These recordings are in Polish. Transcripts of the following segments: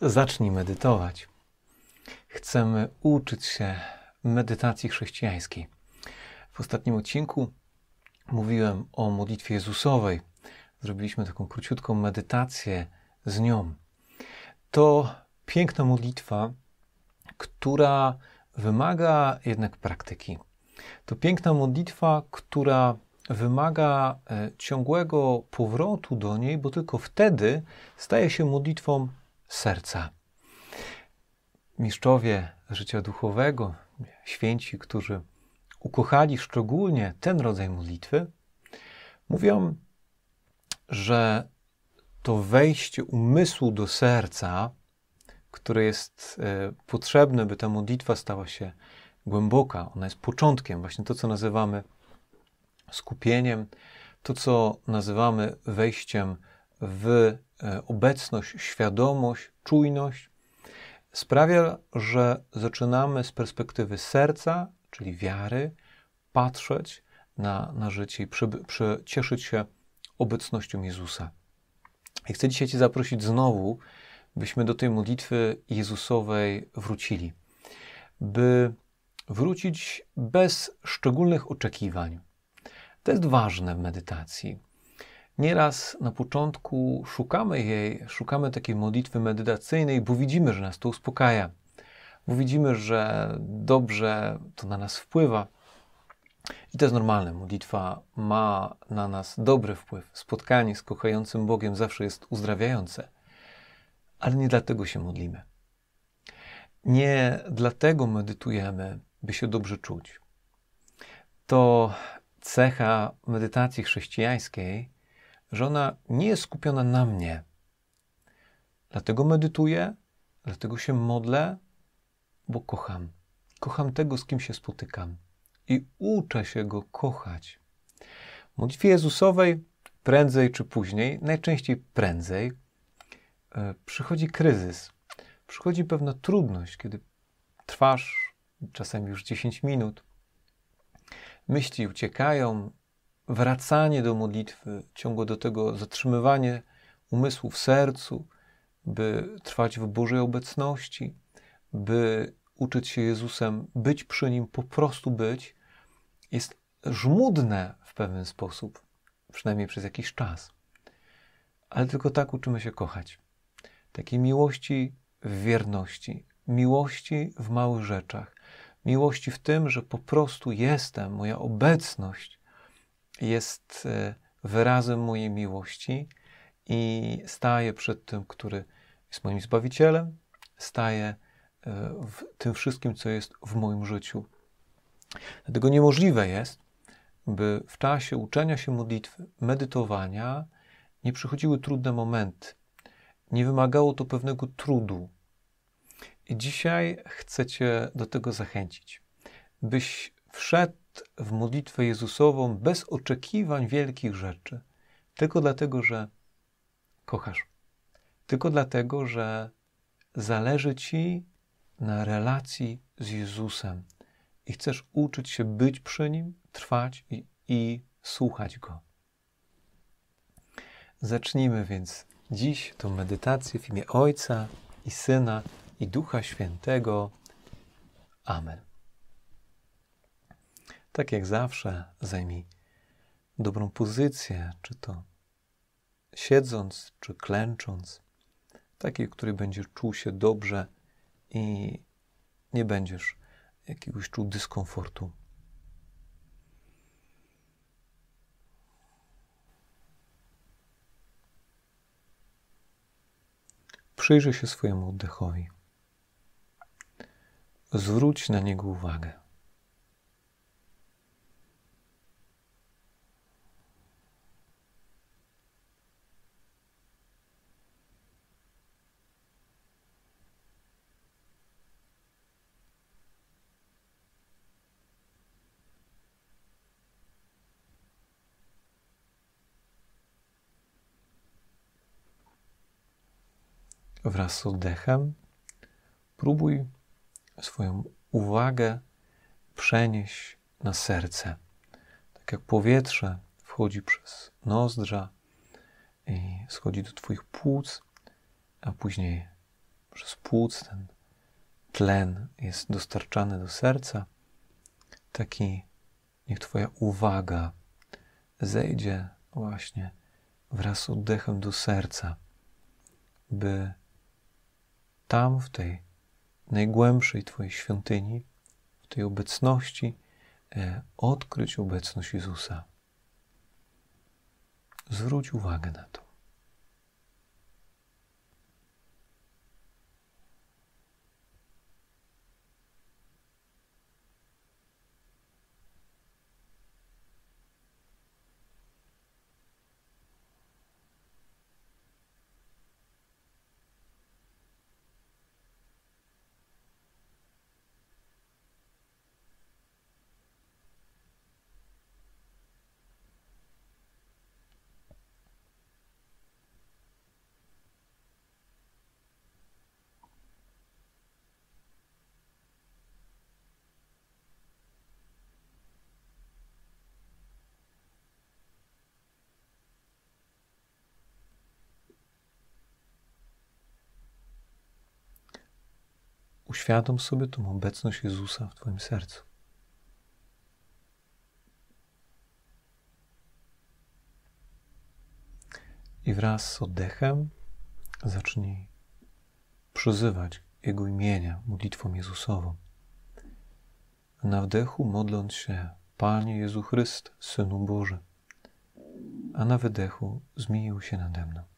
zacznij medytować. Chcemy uczyć się medytacji chrześcijańskiej. W ostatnim odcinku mówiłem o modlitwie Jezusowej. Zrobiliśmy taką króciutką medytację z nią. To piękna modlitwa, która wymaga jednak praktyki. To piękna modlitwa, która wymaga e, ciągłego powrotu do niej, bo tylko wtedy staje się modlitwą serca. Mistrzowie życia duchowego, święci, którzy ukochali szczególnie ten rodzaj modlitwy, mówią, że to wejście umysłu do serca, które jest e, potrzebne, by ta modlitwa stała się głęboka, ona jest początkiem, właśnie to, co nazywamy skupieniem, to, co nazywamy wejściem w obecność, świadomość, czujność, sprawia, że zaczynamy z perspektywy serca, czyli wiary, patrzeć na, na życie i przy, przy, cieszyć się obecnością Jezusa. I chcę dzisiaj Cię zaprosić znowu, byśmy do tej modlitwy Jezusowej wrócili, by wrócić bez szczególnych oczekiwań. To jest ważne w medytacji. Nieraz na początku szukamy jej, szukamy takiej modlitwy medytacyjnej, bo widzimy, że nas to uspokaja, bo widzimy, że dobrze to na nas wpływa. I to jest normalne. Modlitwa ma na nas dobry wpływ. Spotkanie z kochającym Bogiem zawsze jest uzdrawiające. Ale nie dlatego się modlimy. Nie dlatego medytujemy, by się dobrze czuć. To cecha medytacji chrześcijańskiej, że ona nie jest skupiona na mnie. Dlatego medytuję, dlatego się modlę, bo kocham. Kocham tego, z kim się spotykam i uczę się go kochać. W modlitwie Jezusowej prędzej czy później, najczęściej prędzej, e, przychodzi kryzys, przychodzi pewna trudność, kiedy trwasz czasem już 10 minut, myśli uciekają, wracanie do modlitwy, ciągłe do tego zatrzymywanie umysłu w sercu, by trwać w Bożej obecności, by uczyć się Jezusem, być przy Nim, po prostu być, jest żmudne w pewien sposób, przynajmniej przez jakiś czas. Ale tylko tak uczymy się kochać. Takiej miłości w wierności, miłości w małych rzeczach, miłości w tym, że po prostu jestem, moja obecność jest e, wyrazem mojej miłości i staję przed tym, który jest moim Zbawicielem, staję e, w tym wszystkim, co jest w moim życiu. Dlatego niemożliwe jest, by w czasie uczenia się modlitwy, medytowania nie przychodziły trudne momenty. Nie wymagało to pewnego trudu, i dzisiaj chcę Cię do tego zachęcić, byś wszedł w modlitwę Jezusową bez oczekiwań wielkich rzeczy, tylko dlatego, że kochasz, tylko dlatego, że zależy Ci na relacji z Jezusem i chcesz uczyć się być przy Nim, trwać i, i słuchać Go. Zacznijmy więc dziś tą medytację w imię Ojca i Syna i Ducha Świętego. Amen. Tak jak zawsze, zajmij dobrą pozycję, czy to siedząc, czy klęcząc, takiej, w której będziesz czuł się dobrze i nie będziesz jakiegoś czuł dyskomfortu. Przyjrzyj się swojemu oddechowi. Zwróć na niego uwagę. Wraz z oddechem próbuj swoją uwagę przenieść na serce. Tak jak powietrze wchodzi przez nozdrza i schodzi do Twoich płuc, a później przez płuc ten tlen jest dostarczany do serca, taki niech Twoja uwaga zejdzie właśnie wraz z oddechem do serca, by tam, w tej najgłębszej Twojej świątyni, w tej obecności, e, odkryć obecność Jezusa. Zwróć uwagę na to. Uświadom sobie tą obecność Jezusa w Twoim sercu. I wraz z oddechem zacznij przyzywać Jego imienia modlitwą Jezusową. Na wdechu modląc się Panie Jezu Chryst, Synu Boży, a na wydechu zmienił się nade mną.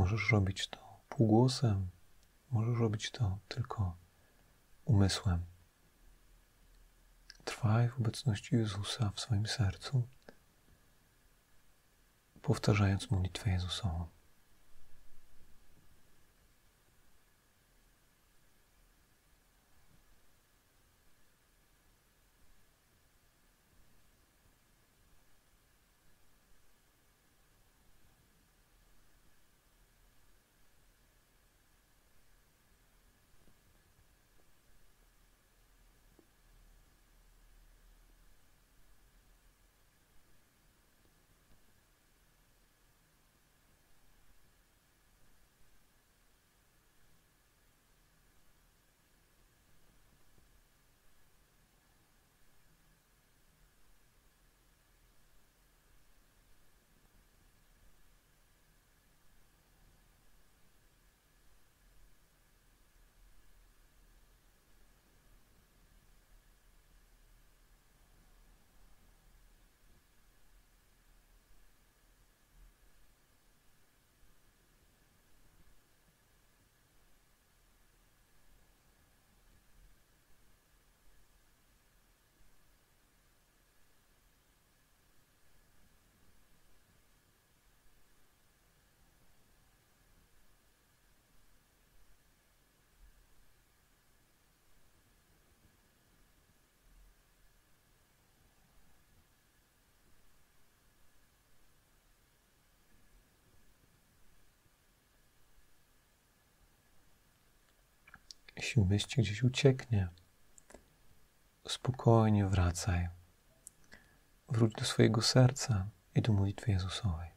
Możesz robić to półgłosem, możesz robić to tylko umysłem. Trwaj w obecności Jezusa w swoim sercu, powtarzając modlitwę Jezusową. Jeśli myśl gdzieś ucieknie, spokojnie wracaj. Wróć do swojego serca i do modlitwy Jezusowej.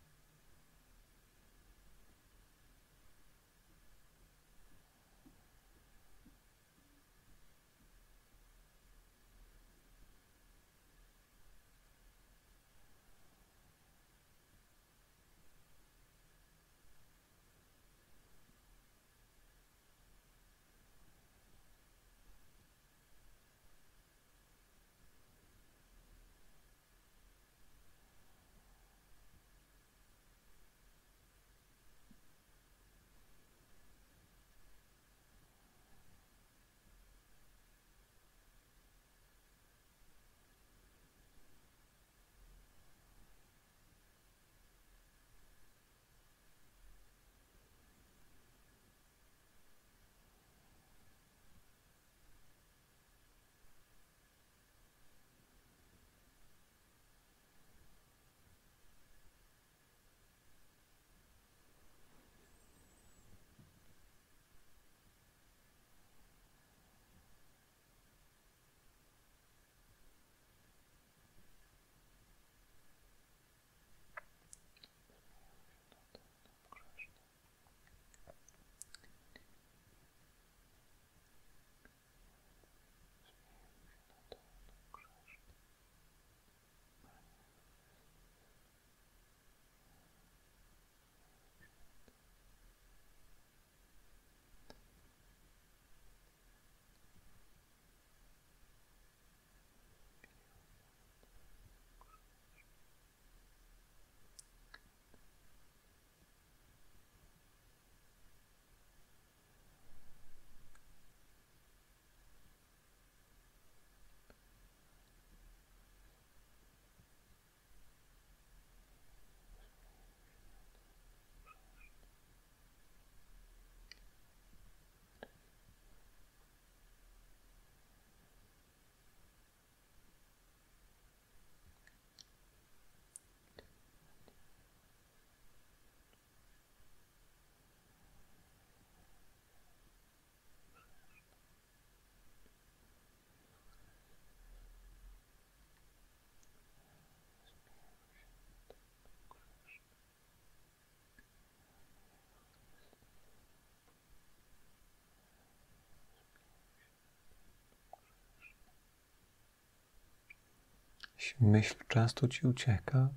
Myśl często ci ucieka,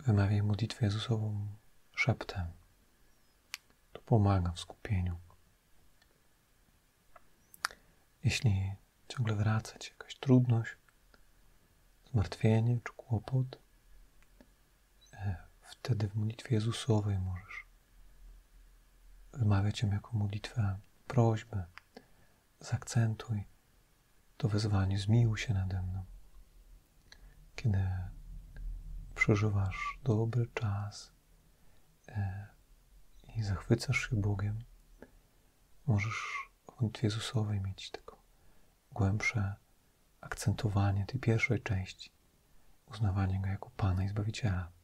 wymawiaj modlitwę Jezusową szeptem. To pomaga w skupieniu. Jeśli ciągle wraca ci jakaś trudność, zmartwienie czy kłopot, e, wtedy w modlitwie Jezusowej możesz wymawiać ją jako modlitwę prośbę. Zakcentuj to wezwanie, zmiłuj się nade mną. Kiedy przeżywasz dobry czas e, i zachwycasz się Bogiem, możesz w modlitwie Jezusowej mieć tylko głębsze akcentowanie tej pierwszej części, uznawanie Go jako Pana i Zbawiciela.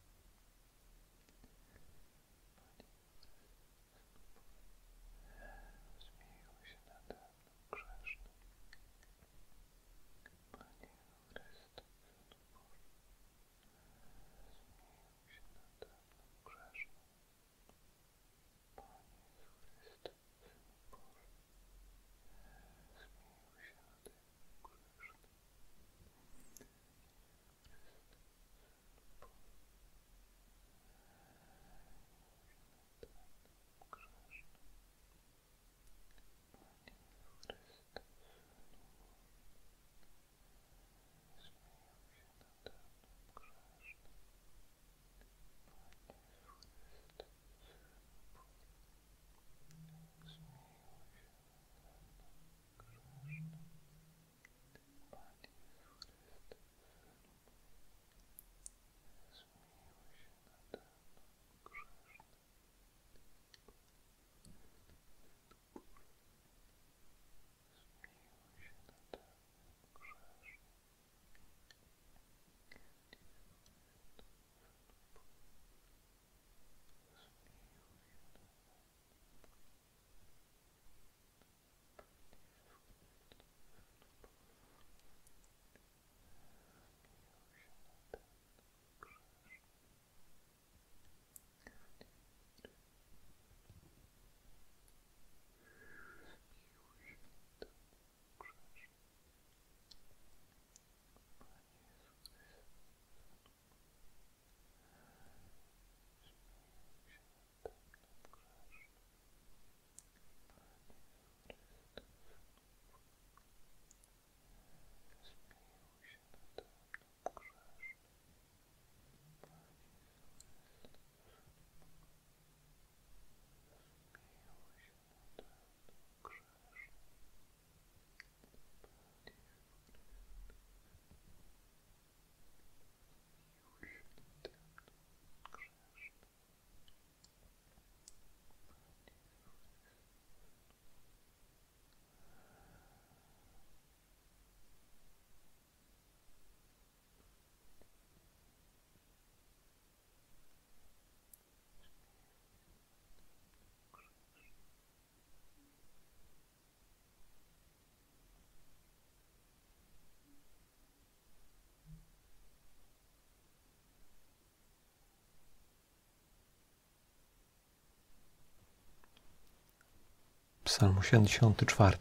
Psalm 84.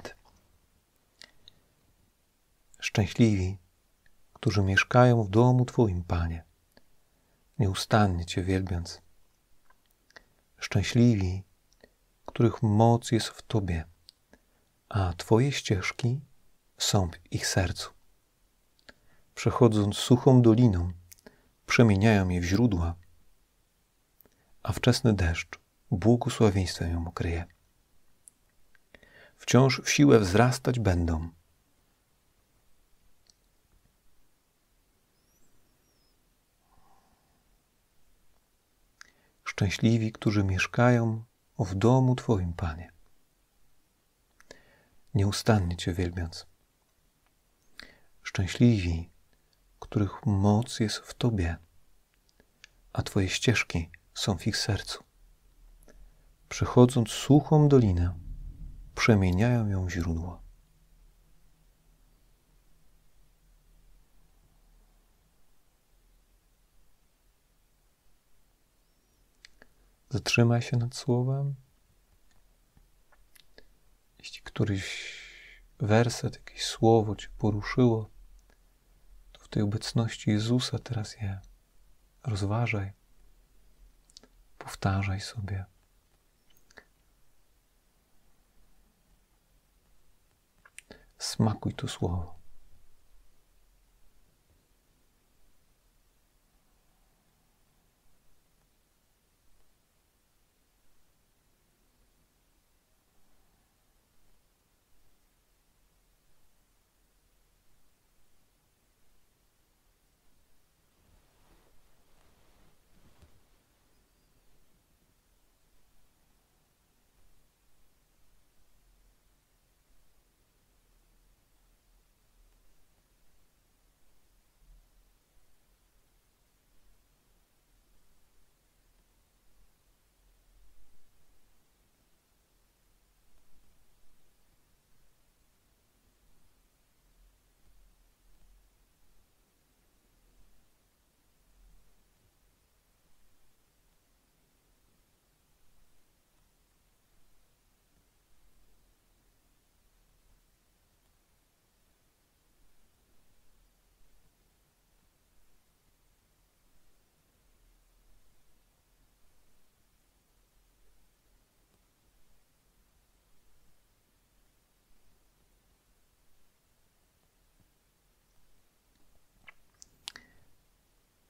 Szczęśliwi, którzy mieszkają w domu Twoim, Panie, nieustannie Cię wielbiąc. Szczęśliwi, których moc jest w Tobie, a Twoje ścieżki są w ich sercu. Przechodząc suchą doliną, przemieniają je w źródła, a wczesny deszcz błogosławieństwem ją okryje. Wciąż w siłę wzrastać będą. Szczęśliwi, którzy mieszkają w domu Twoim, Panie, nieustannie Cię wielbiąc. Szczęśliwi, których moc jest w Tobie, a Twoje ścieżki są w ich sercu. Przechodząc suchą dolinę, przemieniają ją w źródło. Zatrzymaj się nad słowem. Jeśli któryś werset, jakieś słowo cię poruszyło, to w tej obecności Jezusa teraz je rozważaj, powtarzaj sobie. Smakuj to słowo.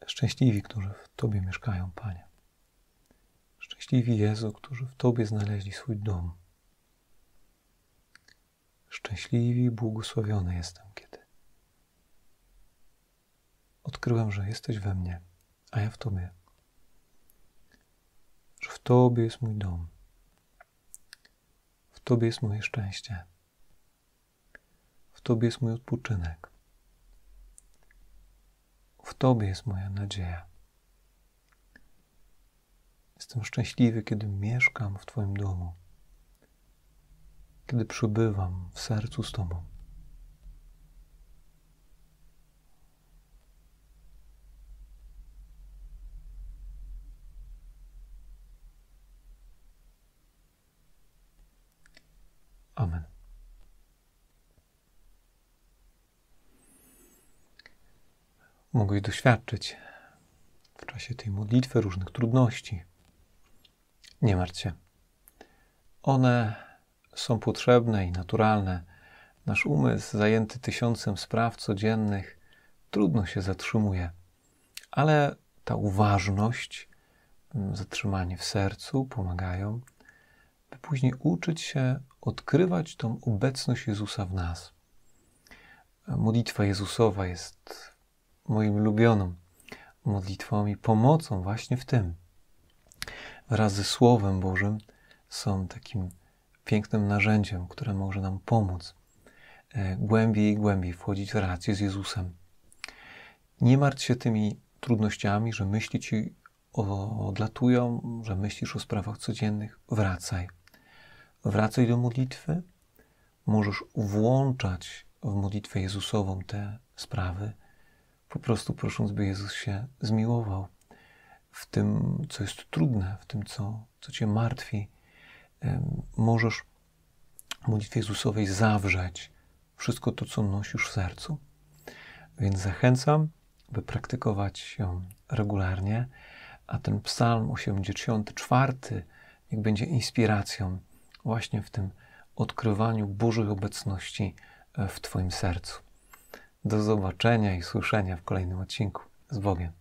Szczęśliwi, którzy w Tobie mieszkają, Panie. Szczęśliwi Jezu, którzy w Tobie znaleźli swój dom. Szczęśliwi błogosławiony jestem, kiedy odkryłem, że jesteś we mnie, a ja w Tobie. Że w Tobie jest mój dom. W Tobie jest moje szczęście. W Tobie jest mój odpoczynek. W Tobie jest moja nadzieja. Jestem szczęśliwy, kiedy mieszkam w Twoim domu, kiedy przybywam w sercu z Tobą. Amen. Mogłeś doświadczyć w czasie tej modlitwy różnych trudności. Nie martw się. One są potrzebne i naturalne. Nasz umysł, zajęty tysiącem spraw codziennych, trudno się zatrzymuje, ale ta uważność, mm, zatrzymanie w sercu pomagają, by później uczyć się odkrywać tą obecność Jezusa w nas. Modlitwa Jezusowa jest moim ulubioną modlitwą i pomocą właśnie w tym. Wraz ze Słowem Bożym są takim pięknym narzędziem, które może nam pomóc e, głębiej i głębiej wchodzić w relację z Jezusem. Nie martw się tymi trudnościami, że myśli ci odlatują, że myślisz o sprawach codziennych. Wracaj. Wracaj do modlitwy. Możesz włączać w modlitwę Jezusową te sprawy po prostu prosząc, by Jezus się zmiłował w tym, co jest trudne, w tym, co, co cię martwi. Możesz w modlitwie Jezusowej zawrzeć wszystko to, co nosisz w sercu. Więc zachęcam, by praktykować ją regularnie, a ten psalm 84 niech będzie inspiracją właśnie w tym odkrywaniu Bożej obecności w Twoim sercu. Do zobaczenia i słyszenia w kolejnym odcinku. Z Bogiem.